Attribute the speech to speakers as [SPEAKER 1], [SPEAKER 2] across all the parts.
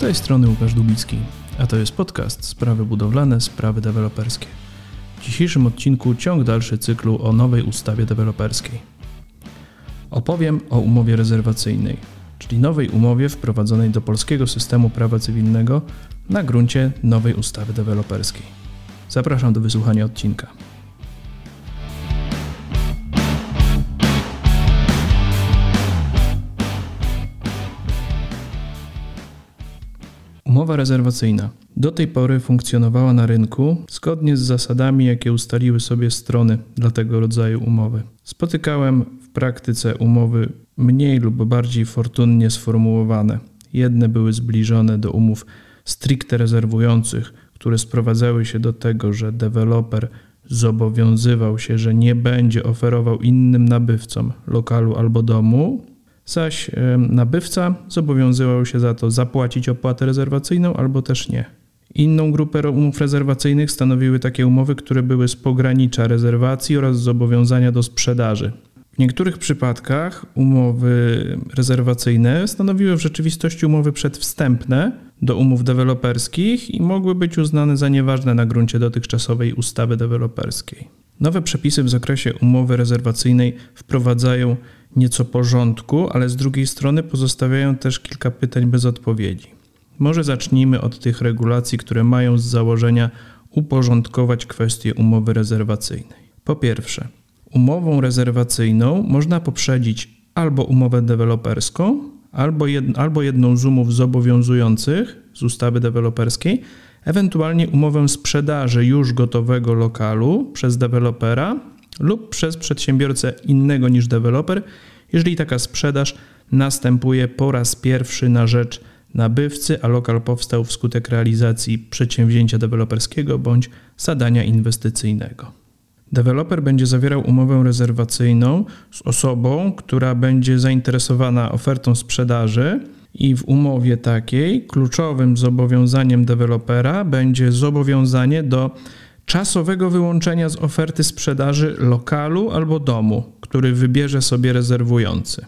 [SPEAKER 1] tej strony Łukasz Dubicki, a to jest podcast Sprawy budowlane, sprawy deweloperskie. W dzisiejszym odcinku ciąg dalszy cyklu o nowej ustawie deweloperskiej. Opowiem o umowie rezerwacyjnej, czyli nowej umowie wprowadzonej do polskiego systemu prawa cywilnego na gruncie nowej ustawy deweloperskiej. Zapraszam do wysłuchania odcinka. Umowa rezerwacyjna do tej pory funkcjonowała na rynku zgodnie z zasadami, jakie ustaliły sobie strony dla tego rodzaju umowy. Spotykałem w praktyce umowy mniej lub bardziej fortunnie sformułowane. Jedne były zbliżone do umów stricte rezerwujących, które sprowadzały się do tego, że deweloper zobowiązywał się, że nie będzie oferował innym nabywcom lokalu albo domu, zaś nabywca zobowiązywał się za to zapłacić opłatę rezerwacyjną albo też nie. Inną grupę umów rezerwacyjnych stanowiły takie umowy, które były z pogranicza rezerwacji oraz zobowiązania do sprzedaży. W niektórych przypadkach umowy rezerwacyjne stanowiły w rzeczywistości umowy przedwstępne do umów deweloperskich i mogły być uznane za nieważne na gruncie dotychczasowej ustawy deweloperskiej. Nowe przepisy w zakresie umowy rezerwacyjnej wprowadzają nieco porządku, ale z drugiej strony pozostawiają też kilka pytań bez odpowiedzi. Może zacznijmy od tych regulacji, które mają z założenia uporządkować kwestię umowy rezerwacyjnej. Po pierwsze, umową rezerwacyjną można poprzedzić albo umowę deweloperską, albo, jed, albo jedną z umów zobowiązujących z ustawy deweloperskiej, ewentualnie umowę sprzedaży już gotowego lokalu przez dewelopera lub przez przedsiębiorcę innego niż deweloper, jeżeli taka sprzedaż następuje po raz pierwszy na rzecz nabywcy, a lokal powstał wskutek realizacji przedsięwzięcia deweloperskiego bądź zadania inwestycyjnego. Deweloper będzie zawierał umowę rezerwacyjną z osobą, która będzie zainteresowana ofertą sprzedaży, i w umowie takiej kluczowym zobowiązaniem dewelopera będzie zobowiązanie do czasowego wyłączenia z oferty sprzedaży lokalu albo domu, który wybierze sobie rezerwujący.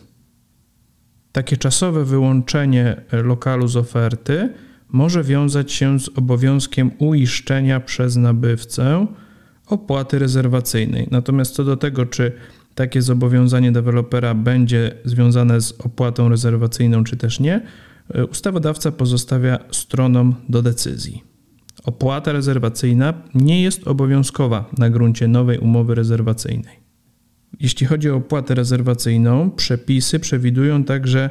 [SPEAKER 1] Takie czasowe wyłączenie lokalu z oferty może wiązać się z obowiązkiem uiszczenia przez nabywcę opłaty rezerwacyjnej. Natomiast co do tego, czy takie zobowiązanie dewelopera będzie związane z opłatą rezerwacyjną, czy też nie, ustawodawca pozostawia stronom do decyzji. Opłata rezerwacyjna nie jest obowiązkowa na gruncie nowej umowy rezerwacyjnej. Jeśli chodzi o opłatę rezerwacyjną, przepisy przewidują także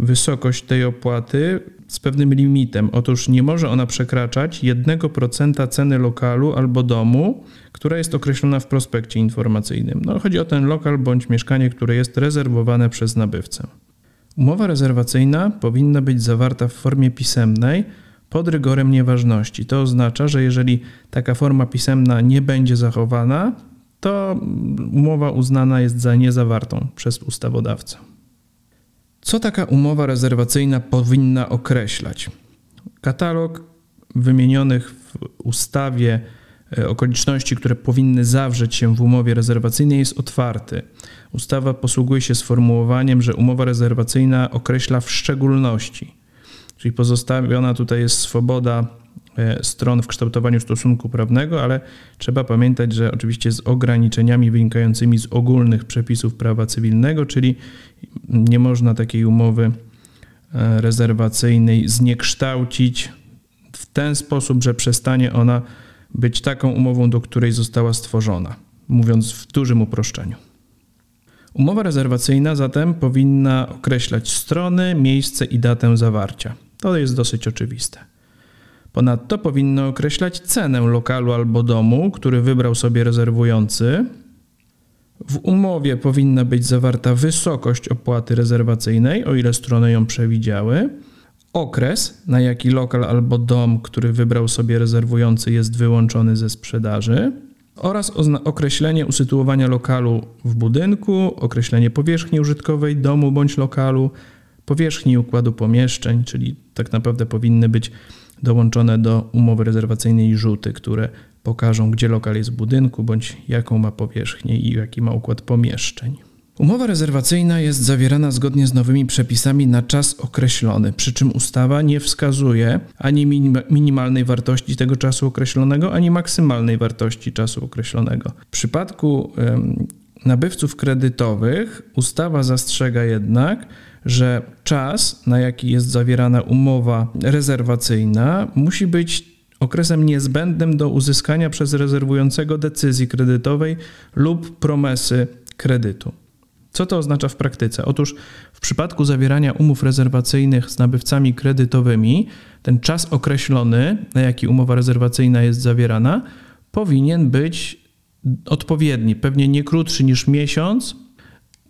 [SPEAKER 1] wysokość tej opłaty z pewnym limitem. Otóż nie może ona przekraczać 1% ceny lokalu albo domu, która jest określona w prospekcie informacyjnym. No, chodzi o ten lokal bądź mieszkanie, które jest rezerwowane przez nabywcę. Umowa rezerwacyjna powinna być zawarta w formie pisemnej pod rygorem nieważności. To oznacza, że jeżeli taka forma pisemna nie będzie zachowana, to umowa uznana jest za niezawartą przez ustawodawcę. Co taka umowa rezerwacyjna powinna określać? Katalog wymienionych w ustawie e, okoliczności, które powinny zawrzeć się w umowie rezerwacyjnej, jest otwarty. Ustawa posługuje się sformułowaniem, że umowa rezerwacyjna określa w szczególności. Czyli pozostawiona tutaj jest swoboda e, stron w kształtowaniu stosunku prawnego, ale trzeba pamiętać, że oczywiście z ograniczeniami wynikającymi z ogólnych przepisów prawa cywilnego, czyli nie można takiej umowy e, rezerwacyjnej zniekształcić w ten sposób, że przestanie ona być taką umową, do której została stworzona, mówiąc w dużym uproszczeniu. Umowa rezerwacyjna zatem powinna określać strony, miejsce i datę zawarcia. To jest dosyć oczywiste. Ponadto powinno określać cenę lokalu albo domu, który wybrał sobie rezerwujący. W umowie powinna być zawarta wysokość opłaty rezerwacyjnej, o ile strony ją przewidziały, okres, na jaki lokal albo dom, który wybrał sobie rezerwujący, jest wyłączony ze sprzedaży, oraz określenie usytuowania lokalu w budynku, określenie powierzchni użytkowej domu bądź lokalu, powierzchni układu pomieszczeń, czyli tak naprawdę powinny być dołączone do umowy rezerwacyjnej rzuty, które pokażą, gdzie lokal jest w budynku, bądź jaką ma powierzchnię i jaki ma układ pomieszczeń. Umowa rezerwacyjna jest zawierana zgodnie z nowymi przepisami na czas określony, przy czym ustawa nie wskazuje ani minimalnej wartości tego czasu określonego, ani maksymalnej wartości czasu określonego. W przypadku ym, nabywców kredytowych ustawa zastrzega jednak, że czas, na jaki jest zawierana umowa rezerwacyjna, musi być okresem niezbędnym do uzyskania przez rezerwującego decyzji kredytowej lub promesy kredytu. Co to oznacza w praktyce? Otóż w przypadku zawierania umów rezerwacyjnych z nabywcami kredytowymi, ten czas określony, na jaki umowa rezerwacyjna jest zawierana, powinien być odpowiedni, pewnie nie krótszy niż miesiąc.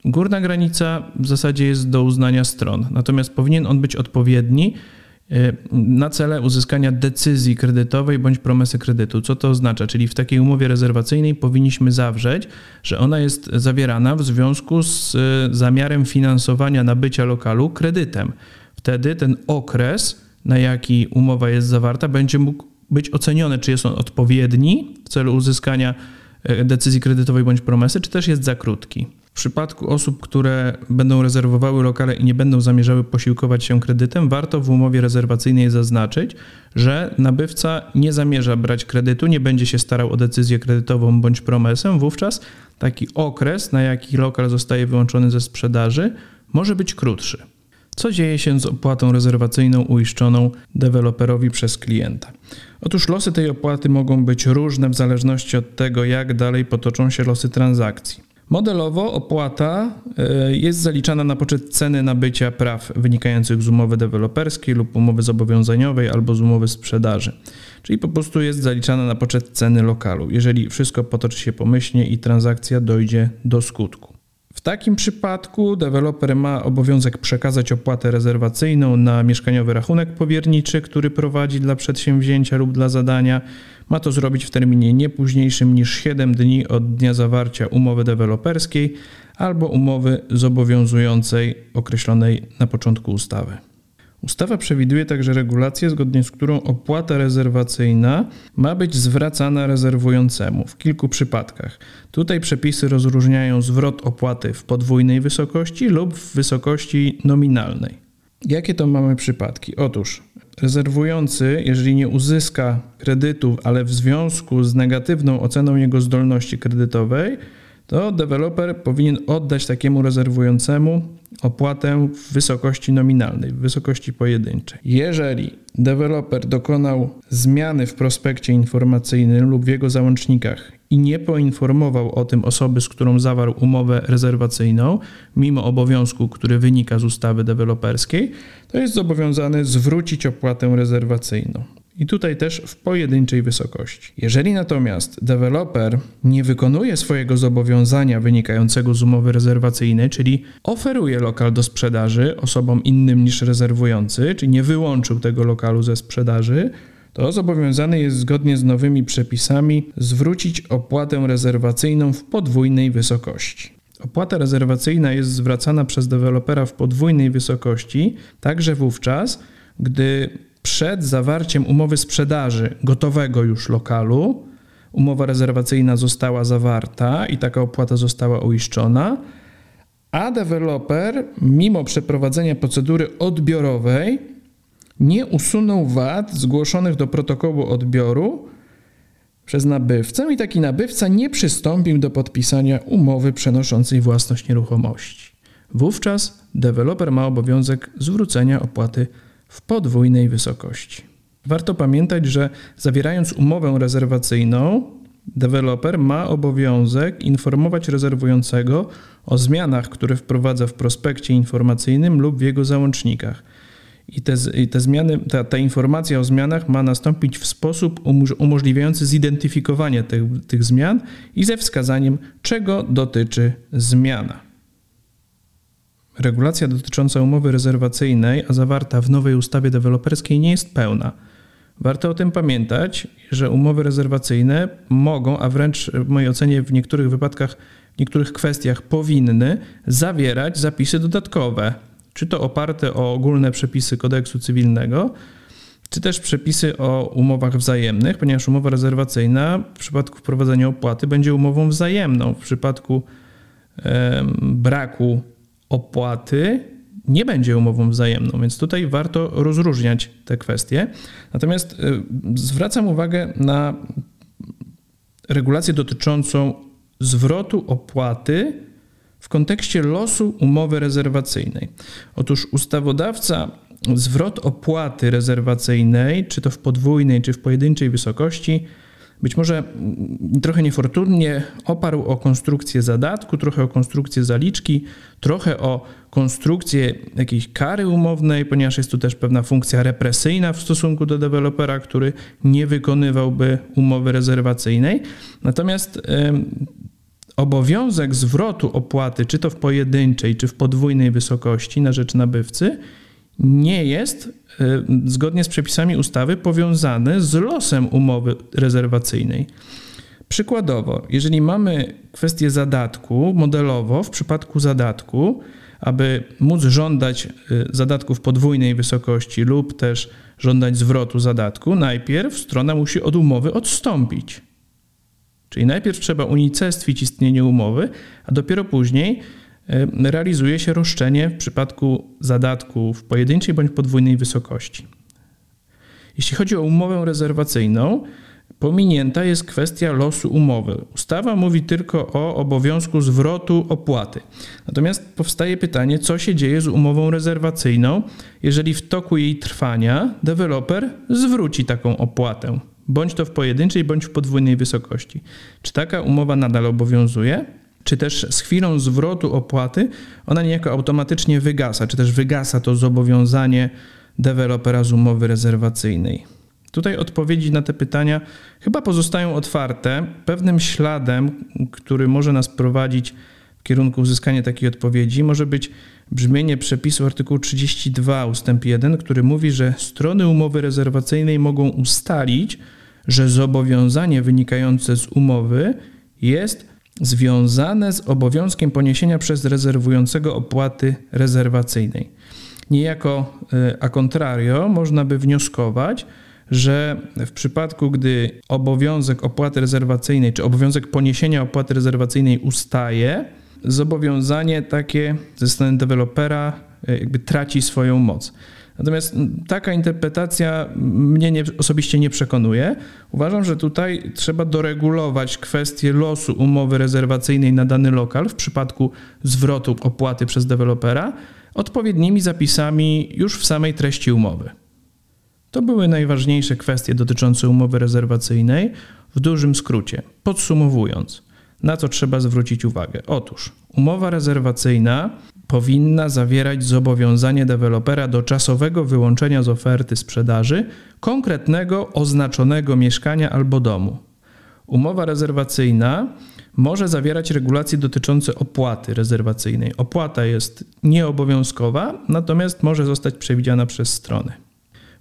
[SPEAKER 1] Górna granica w zasadzie jest do uznania stron, natomiast powinien on być odpowiedni Y, na cele uzyskania decyzji kredytowej bądź promesy kredytu. Co to oznacza? Czyli w takiej umowie rezerwacyjnej powinniśmy zawrzeć, że ona jest zawierana w związku z y, zamiarem finansowania nabycia lokalu kredytem. Wtedy ten okres, na jaki umowa jest zawarta, będzie mógł być oceniony, czy jest on odpowiedni w celu uzyskania y, decyzji kredytowej bądź promesy, czy też jest za krótki. Przypadku osób, które będą rezerwowały lokale i nie będą zamierzały posiłkować się kredytem, warto w umowie rezerwacyjnej zaznaczyć, że nabywca nie zamierza brać kredytu, nie będzie się starał o decyzję kredytową bądź promesę. Wówczas taki okres, na jaki lokal zostaje wyłączony ze sprzedaży, może być krótszy. Co dzieje się z opłatą rezerwacyjną uiszczoną deweloperowi przez klienta? Otóż losy tej opłaty mogą być różne w zależności od tego, jak dalej potoczą się losy transakcji. Modelowo opłata e, jest zaliczana na poczet ceny nabycia praw wynikających z umowy deweloperskiej lub umowy zobowiązaniowej albo z umowy sprzedaży. Czyli po prostu jest zaliczana na poczet ceny lokalu, jeżeli wszystko potoczy się pomyślnie i transakcja dojdzie do skutku. W takim przypadku deweloper ma obowiązek przekazać opłatę rezerwacyjną na mieszkaniowy rachunek powierniczy, który prowadzi dla przedsięwzięcia lub dla zadania. Ma to zrobić w terminie nie późniejszym niż 7 dni od dnia zawarcia umowy deweloperskiej albo umowy zobowiązującej określonej na początku ustawy. Ustawa przewiduje także regulację, zgodnie z którą opłata rezerwacyjna ma być zwracana rezerwującemu w kilku przypadkach. Tutaj przepisy rozróżniają zwrot opłaty w podwójnej wysokości lub w wysokości nominalnej. Jakie to mamy przypadki? Otóż rezerwujący, jeżeli nie uzyska kredytu, ale w związku z negatywną oceną jego zdolności kredytowej, to deweloper powinien oddać takiemu rezerwującemu opłatę w wysokości nominalnej, w wysokości pojedynczej. Jeżeli deweloper dokonał zmiany w prospekcie informacyjnym lub w jego załącznikach i nie poinformował o tym osoby, z którą zawarł umowę rezerwacyjną, mimo obowiązku, który wynika z ustawy deweloperskiej, to jest zobowiązany zwrócić opłatę rezerwacyjną i tutaj też w pojedynczej wysokości. Jeżeli natomiast deweloper nie wykonuje swojego zobowiązania wynikającego z umowy rezerwacyjnej, czyli oferuje lokal do sprzedaży osobom innym niż rezerwujący, czyli nie wyłączył tego lokalu ze sprzedaży, to zobowiązany jest zgodnie z nowymi przepisami zwrócić opłatę rezerwacyjną w podwójnej wysokości. Opłata rezerwacyjna jest zwracana przez dewelopera w podwójnej wysokości, także wówczas, gdy przed zawarciem umowy sprzedaży gotowego już lokalu umowa rezerwacyjna została zawarta i taka opłata została uiszczona, a deweloper, mimo przeprowadzenia procedury odbiorowej, nie usunął wad zgłoszonych do protokołu odbioru przez nabywcę i taki nabywca nie przystąpił do podpisania umowy przenoszącej własność nieruchomości. Wówczas deweloper ma obowiązek zwrócenia opłaty w podwójnej wysokości. Warto pamiętać, że zawierając umowę rezerwacyjną, deweloper ma obowiązek informować rezerwującego o zmianach, które wprowadza w prospekcie informacyjnym lub w jego załącznikach. I te, te zmiany, ta, ta, informacja o zmianach ma nastąpić w sposób umożliwiający zidentyfikowanie tych, tych zmian i ze wskazaniem, czego dotyczy zmiana. Regulacja dotycząca umowy rezerwacyjnej, a zawarta w nowej ustawie deweloperskiej, nie jest pełna. Warto o tym pamiętać, że umowy rezerwacyjne mogą, a wręcz w mojej ocenie w niektórych wypadkach, w niektórych kwestiach powinny zawierać zapisy dodatkowe, czy to oparte o ogólne przepisy kodeksu cywilnego, czy też przepisy o umowach wzajemnych, ponieważ umowa rezerwacyjna w przypadku wprowadzenia opłaty będzie umową wzajemną. W przypadku braku opłaty nie będzie umową wzajemną, więc tutaj warto rozróżniać te kwestie. Natomiast e, zwracam uwagę na regulację dotyczącą zwrotu opłaty w kontekście losu umowy rezerwacyjnej. Otóż ustawodawca zwrot opłaty rezerwacyjnej, czy to w podwójnej, czy w pojedynczej wysokości, być może trochę niefortunnie oparł o konstrukcję zadatku, trochę o konstrukcję zaliczki, trochę o konstrukcję jakiejś kary umownej, ponieważ jest tu też pewna funkcja represyjna w stosunku do dewelopera, który nie wykonywałby umowy rezerwacyjnej. Natomiast obowiązek zwrotu opłaty, czy to w pojedynczej, czy w podwójnej wysokości na rzecz nabywcy, nie jest e, zgodnie z przepisami ustawy powiązany z losem umowy rezerwacyjnej. Przykładowo, jeżeli mamy kwestię zadatku, modelowo w przypadku zadatku, aby móc żądać e, zadatków podwójnej wysokości lub też żądać zwrotu zadatku, najpierw strona musi od umowy odstąpić. Czyli najpierw trzeba unicestwić istnienie umowy, a dopiero później realizuje się roszczenie w przypadku zadatku w pojedynczej bądź podwójnej wysokości. Jeśli chodzi o umowę rezerwacyjną, pominięta jest kwestia losu umowy. Ustawa mówi tylko o obowiązku zwrotu opłaty. Natomiast powstaje pytanie, co się dzieje z umową rezerwacyjną, jeżeli w toku jej trwania deweloper zwróci taką opłatę bądź to w pojedynczej, bądź w podwójnej wysokości. Czy taka umowa nadal obowiązuje? Czy też z chwilą zwrotu opłaty ona niejako automatycznie wygasa, czy też wygasa to zobowiązanie dewelopera z umowy rezerwacyjnej? Tutaj odpowiedzi na te pytania chyba pozostają otwarte. Pewnym śladem, który może nas prowadzić w kierunku uzyskania takiej odpowiedzi, może być brzmienie przepisu artykułu 32 ust. 1, który mówi, że strony umowy rezerwacyjnej mogą ustalić, że zobowiązanie wynikające z umowy jest związane z obowiązkiem poniesienia przez rezerwującego opłaty rezerwacyjnej. Niejako e, a contrario można by wnioskować, że w przypadku, gdy obowiązek opłaty rezerwacyjnej czy obowiązek poniesienia opłaty rezerwacyjnej ustaje, zobowiązanie takie ze strony dewelopera e, jakby traci swoją moc. Natomiast taka interpretacja mnie nie, osobiście nie przekonuje. Uważam, że tutaj trzeba doregulować kwestię losu umowy rezerwacyjnej na dany lokal w przypadku zwrotu opłaty przez dewelopera odpowiednimi zapisami już w samej treści umowy. To były najważniejsze kwestie dotyczące umowy rezerwacyjnej w dużym skrócie. Podsumowując, na co trzeba zwrócić uwagę? Otóż umowa rezerwacyjna powinna zawierać zobowiązanie dewelopera do czasowego wyłączenia z oferty sprzedaży konkretnego oznaczonego mieszkania albo domu. Umowa rezerwacyjna może zawierać regulacje dotyczące opłaty rezerwacyjnej. Opłata jest nieobowiązkowa, natomiast może zostać przewidziana przez strony.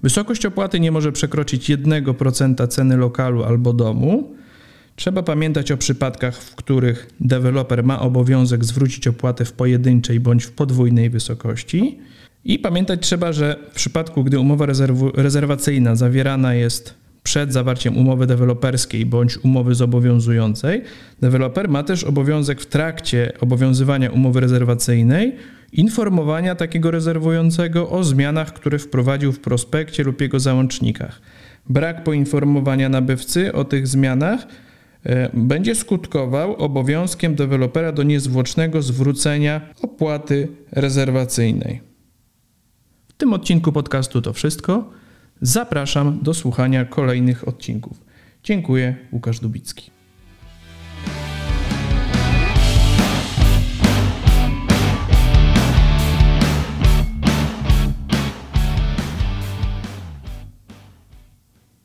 [SPEAKER 1] Wysokość opłaty nie może przekroczyć 1% ceny lokalu albo domu, Trzeba pamiętać o przypadkach, w których deweloper ma obowiązek zwrócić opłatę w pojedynczej bądź w podwójnej wysokości. I pamiętać trzeba, że w przypadku, gdy umowa rezerwacyjna zawierana jest przed zawarciem umowy deweloperskiej bądź umowy zobowiązującej, deweloper ma też obowiązek w trakcie obowiązywania umowy rezerwacyjnej informowania takiego rezerwującego o zmianach, które wprowadził w prospekcie lub jego załącznikach. Brak poinformowania nabywcy o tych zmianach będzie skutkował obowiązkiem dewelopera do niezwłocznego zwrócenia opłaty rezerwacyjnej. W tym odcinku podcastu to wszystko. Zapraszam do słuchania kolejnych odcinków. Dziękuję, Łukasz Dubicki.